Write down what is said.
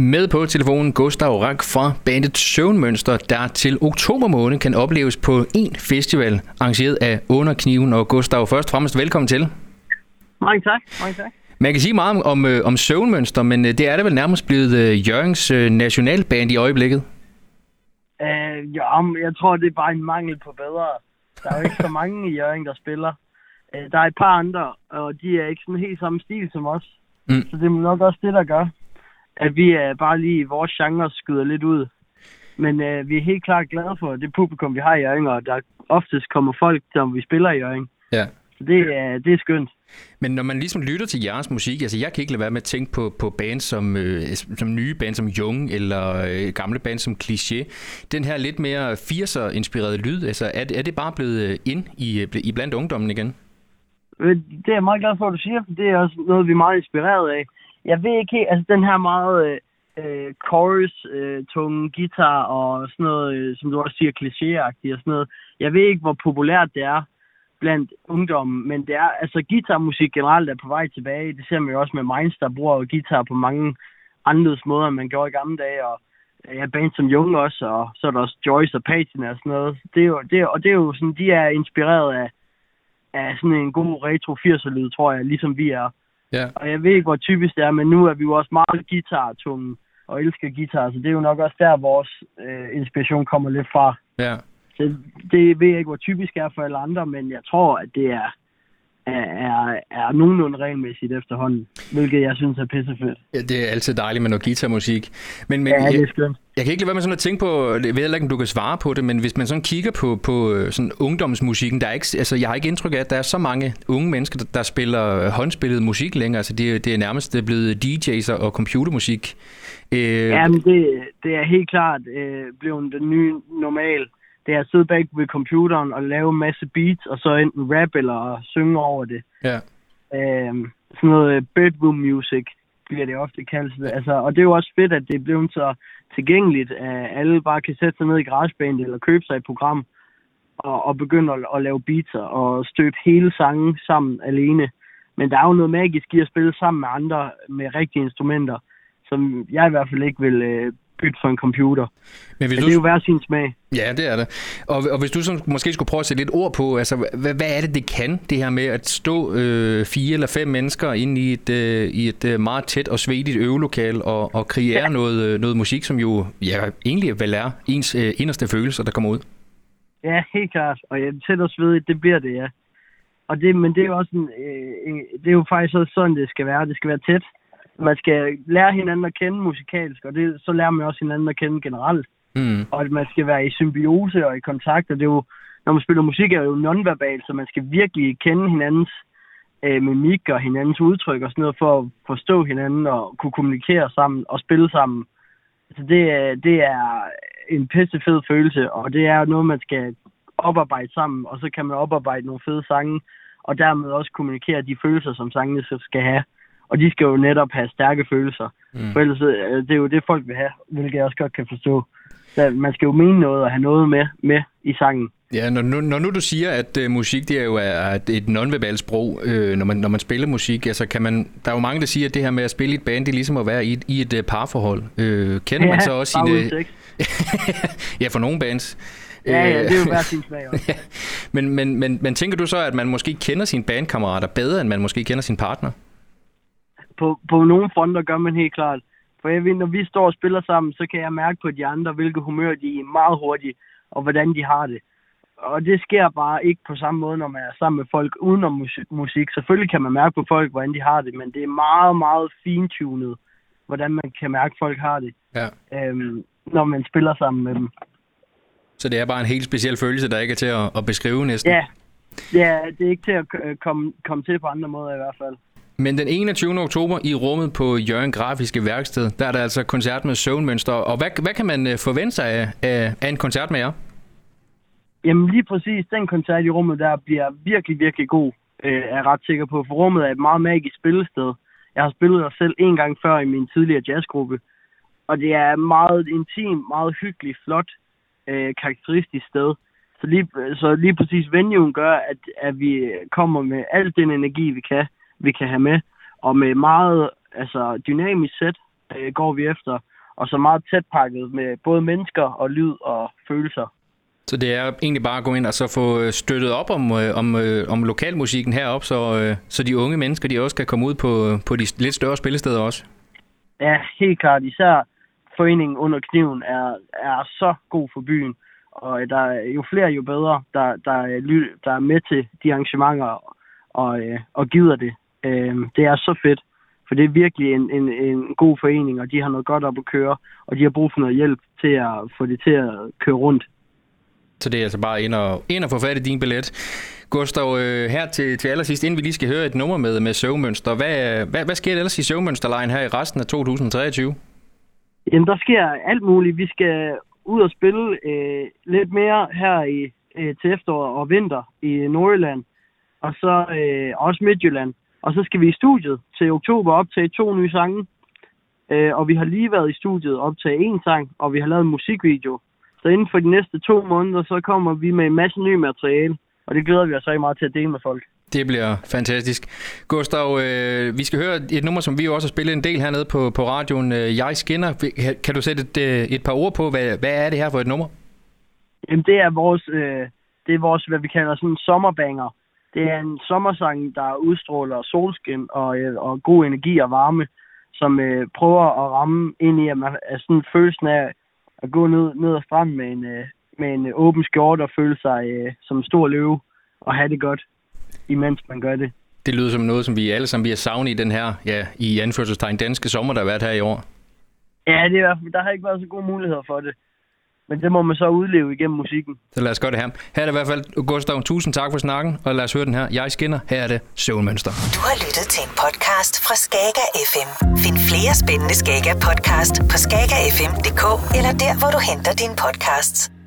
Med på telefonen Gustav Rak fra bandet Søvnmønster, der til oktober måned kan opleves på en festival, arrangeret af Underkniven. Og Gustav, først og fremmest velkommen til. Mange tak. Mange tak. Man kan sige meget om, om, øh, om Søvnmønster, men øh, det er da vel nærmest blevet øh, Jørgens nationalband i øjeblikket? Uh, ja, jeg tror, det er bare en mangel på bedre. Der er jo ikke så mange i Jørgen, der spiller. Uh, der er et par andre, og de er ikke sådan helt samme stil som os. Mm. Så det er nok også det, der gør, at vi er bare lige i vores genre skyder lidt ud. Men uh, vi er helt klart glade for det publikum, vi har i Jørgen, og der oftest kommer folk, som vi spiller i Jørgen. Ja. Så det er, det er skønt. Men når man ligesom lytter til jeres musik, altså jeg kan ikke lade være med at tænke på, på bands som, øh, som nye bands som Jung, eller øh, gamle bands som Cliché. Den her lidt mere 80'er-inspirerede lyd, altså er, er det bare blevet øh, ind i, øh, i blandt ungdommen igen? Øh, det er jeg meget glad for, at du siger. Det er også noget, vi er meget inspireret af. Jeg ved ikke helt, altså den her meget øh, øh, chorus, øh, tunge guitar og sådan noget, øh, som du også siger, kliché og sådan noget. Jeg ved ikke, hvor populært det er blandt ungdommen, men det er, altså guitarmusik generelt er på vej tilbage. Det ser man jo også med Minds, der bruger guitar på mange anderledes måder, end man gjorde i gamle dage, og øh, ja, band som Jung også, og så er der også Joyce og Patina og sådan noget. Det er jo, det er, og det er jo sådan, de er inspireret af, af sådan en god retro 80'er lyd, tror jeg, ligesom vi er. Ja. Og jeg ved ikke, hvor typisk det er, men nu er vi jo også meget guitar-tunge og elsker guitar, så det er jo nok også der, vores øh, inspiration kommer lidt fra. Ja. Det, det ved jeg ikke, hvor typisk er for alle andre, men jeg tror, at det er, er, er, nogenlunde regelmæssigt efterhånden, hvilket jeg synes er pissefedt. Ja, det er altid dejligt med noget guitarmusik. Men, men ja, det er skønt. Jeg, jeg kan ikke lade være med sådan at tænke på, jeg ved ikke, om du kan svare på det, men hvis man sådan kigger på, på øh, sådan ungdomsmusikken, der er ikke, altså jeg har ikke indtryk af, at der er så mange unge mennesker, der, der spiller håndspillet musik længere. Altså det, det er nærmest det blevet DJ's og computermusik. Øh... Jamen det, det er helt klart øh, blevet den nye normal det er at sidde bag ved computeren og lave en masse beats, og så enten rap eller synge over det. Ja. Øhm, sådan noget øh, bedroom music bliver det ofte kaldt. Altså, og det er jo også fedt, at det er blevet så tilgængeligt, at alle bare kan sætte sig ned i GarageBand eller købe sig et program og, og begynde at, at lave beats og støbe hele sangen sammen alene. Men der er jo noget magisk i at spille sammen med andre med rigtige instrumenter, som jeg i hvert fald ikke vil øh, bytte for en computer. Men, hvis Men du... det er jo hver sin smag. Ja, det er det. Og, og hvis du så måske skulle prøve at sætte lidt ord på, altså, hvad, hvad er det, det kan, det her med at stå øh, fire eller fem mennesker inde i et, øh, i et øh, meget tæt og svedigt øvelokal og, og kreere ja. noget, øh, noget musik, som jo ja, egentlig vel er ens øh, inderste følelser, der kommer ud? Ja, helt klart. Og jeg tæt og svedigt, det bliver det, ja. Og det, men det er jo også en, øh, det er jo faktisk også sådan, det skal være. Det skal være tæt man skal lære hinanden at kende musikalsk, og det, så lærer man også hinanden at kende generelt. Mm. Og at man skal være i symbiose og i kontakt, og det er jo, når man spiller musik, er det jo nonverbalt, så man skal virkelig kende hinandens øh, mimik og hinandens udtryk og sådan noget, for at forstå hinanden og kunne kommunikere sammen og spille sammen. Så det, det er en pisse fed følelse, og det er noget, man skal oparbejde sammen, og så kan man oparbejde nogle fede sange, og dermed også kommunikere de følelser, som sangene skal have. Og de skal jo netop have stærke følelser. Mm. For ellers øh, det er jo det, folk vil have, hvilket jeg også godt kan forstå. Så man skal jo mene noget og have noget med, med i sangen. Ja, når nu, når nu du siger, at uh, musik det er jo er et nonverbalt sprog, øh, når, man, når man spiller musik, altså kan man, der er jo mange, der siger, at det her med at spille i et band, det er ligesom at være i et, i et uh, parforhold. Øh, kender ja, man så også sine... ja, for nogle bands. Ja, ja, det er jo hver sin smag også. ja. men, men, men, men tænker du så, at man måske kender sine bandkammerater bedre, end man måske kender sin partner? På, på nogle fronter gør man helt klart. For jeg ved, når vi står og spiller sammen, så kan jeg mærke på de andre, hvilke humør de er meget hurtigt, og hvordan de har det. Og det sker bare ikke på samme måde, når man er sammen med folk udenom musik. Selvfølgelig kan man mærke på folk, hvordan de har det, men det er meget, meget fintunet, hvordan man kan mærke, at folk har det, ja. øhm, når man spiller sammen med dem. Så det er bare en helt speciel følelse, der ikke er til at, at beskrive næsten? Ja. ja, det er ikke til at komme, komme til på andre måder i hvert fald. Men den 21. oktober i rummet på Jørgen Grafiske Værksted, der er der altså koncert med Søvnmønster. Og hvad, hvad kan man øh, forvente sig af, af, af en koncert med jer? Jamen lige præcis, den koncert i rummet der bliver virkelig, virkelig god, øh, er jeg ret sikker på. For rummet er et meget magisk spillested. Jeg har spillet der selv en gang før i min tidligere jazzgruppe. Og det er meget intim, meget hyggeligt, flot, øh, karakteristisk sted. Så lige, så lige præcis venuen gør, at, at vi kommer med al den energi, vi kan vi kan have med, og med meget altså, dynamisk sæt, øh, går vi efter, og så meget tæt pakket med både mennesker og lyd og følelser. Så det er egentlig bare at gå ind og så få øh, støttet op om, øh, om, øh, om lokalmusikken heroppe, så, så de unge mennesker de også kan komme ud på, på de lidt større spillesteder også? Ja, helt klart. Især foreningen under kniven er, er så god for byen, og der er jo flere jo bedre, der, der, der er med til de arrangementer og, og gider det. Det er så fedt, for det er virkelig en, en, en god forening, og de har noget godt op at køre, og de har brug for noget hjælp til at få det til at køre rundt. Så det er altså bare ind og, ind og få fat i din billet. Gustav, øh, her til, til allersidst, inden vi lige skal høre et nummer med, med søvmønster, hvad, hvad, hvad sker der ellers i søvmønsterlejen her i resten af 2023? Jamen, der sker alt muligt. Vi skal ud og spille øh, lidt mere her i, øh, til efterår og vinter i Nordjylland, og så øh, også Midtjylland. Og så skal vi i studiet til oktober optage to nye sange. Øh, og vi har lige været i studiet og optage en sang, og vi har lavet en musikvideo. Så inden for de næste to måneder, så kommer vi med en masse ny materiale, og det glæder vi os rigtig meget til at dele med folk. Det bliver fantastisk. Gustav, øh, vi skal høre et nummer, som vi også har spillet en del hernede på, på radioen. Øh, Jeg skinner. Kan du sætte et, øh, et par ord på, hvad, hvad er det her for et nummer? Jamen, det er vores, øh, det er vores hvad vi kalder sådan en sommerbanger. Det er en sommersang, der udstråler solskin og, øh, og god energi og varme, som øh, prøver at ramme ind i, at man er sådan følelsen af at gå ned, ned ad stranden med en, øh, med en øh, åben skjorte og føle sig øh, som en stor løve og have det godt, imens man gør det. Det lyder som noget, som vi alle sammen vi har savnet i den her, ja, i anførselstegn, danske sommer, der har været her i år. Ja, det er, der har ikke været så gode muligheder for det. Men det må man så udleve igennem musikken. Så lad os gøre det her. Her er det i hvert fald Gustav. Tusind tak for snakken, og lad os høre den her. Jeg skinner. Her er det Søvnmønster. Du har lyttet til en podcast fra Skager FM. Find flere spændende Skager podcast på skagerfm.dk eller der, hvor du henter dine podcasts.